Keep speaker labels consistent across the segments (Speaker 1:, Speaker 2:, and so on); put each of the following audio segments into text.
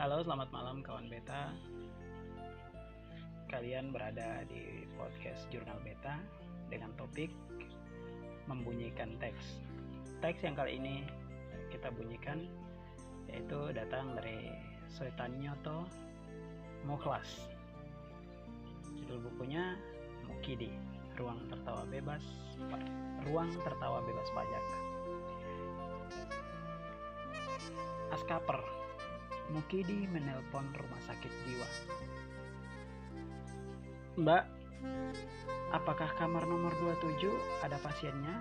Speaker 1: Halo, selamat malam kawan beta. Kalian berada di podcast Jurnal Beta dengan topik membunyikan teks. Teks yang kali ini kita bunyikan yaitu datang dari Soetanyoto Mukhlas. Judul bukunya Mukidi, Ruang Tertawa Bebas, Ruang Tertawa Bebas Pajak. Askaper Mukidi menelpon rumah sakit jiwa. Mbak, apakah kamar nomor 27 ada pasiennya?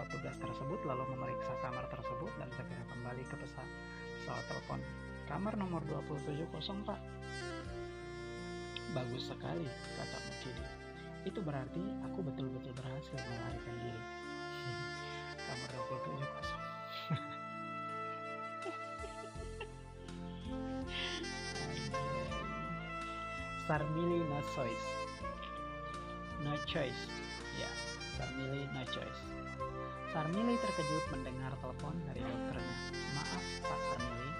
Speaker 1: Petugas tersebut lalu memeriksa kamar tersebut dan segera kembali ke pesawat, pesawat telepon. Kamar nomor 27 kosong, Pak. Bagus sekali, kata Mukidi. Itu berarti aku betul-betul berhasil melarikan diri. Sarmili no choice. No choice. Ya, Sarmili no choice. Sarmili terkejut mendengar telepon dari dokternya. Maaf Pak Sarmili,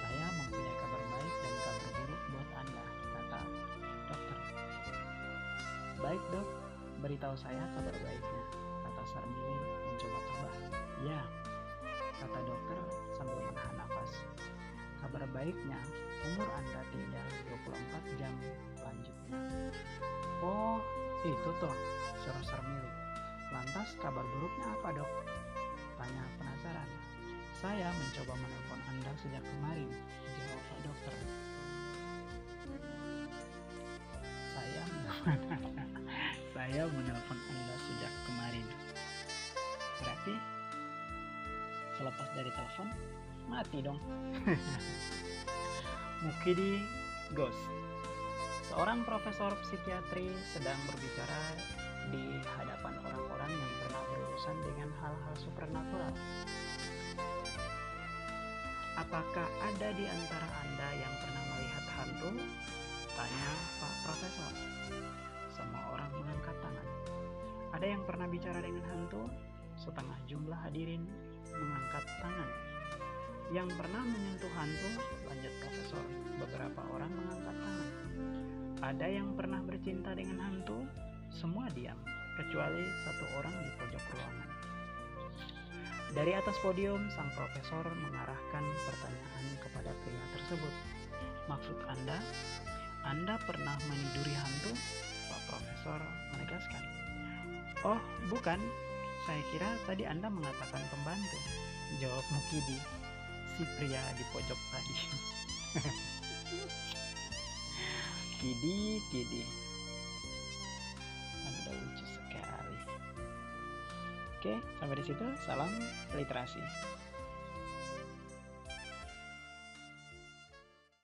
Speaker 1: saya mempunyai kabar baik dan kabar buruk buat Anda, kata dokter. Baik dok, beritahu saya kabar baiknya, kata Sarmili mencoba tabah. Ya, kata dokter sambil menahan nafas. Kabar baiknya, umur Anda tinggal itu toh, seru Sarmili. Lantas kabar buruknya apa dok? Tanya penasaran. Saya mencoba menelpon Anda sejak kemarin, jawab Pak Dokter. Saya saya menelpon Anda sejak kemarin. Berarti selepas dari telepon mati dong. Mukidi Ghost Seorang profesor psikiatri sedang berbicara di hadapan orang-orang yang pernah berurusan dengan hal-hal supernatural. Apakah ada di antara Anda yang pernah melihat hantu? Tanya Pak Profesor. Semua orang mengangkat tangan. Ada yang pernah bicara dengan hantu? Setengah jumlah hadirin mengangkat tangan. Yang pernah menyentuh hantu? Lanjut Profesor. Beberapa orang mengangkat tangan. Ada yang pernah bercinta dengan hantu? Semua diam, kecuali satu orang di pojok ruangan. Dari atas podium, sang profesor mengarahkan pertanyaan kepada pria tersebut. Maksud Anda, Anda pernah meniduri hantu? Pak Profesor menegaskan. Oh, bukan. Saya kira tadi Anda mengatakan pembantu. Jawab Mukidi, si pria di pojok tadi. Kidi, Kidi. Anda lucu sekali. Oke, sampai di situ. Salam literasi.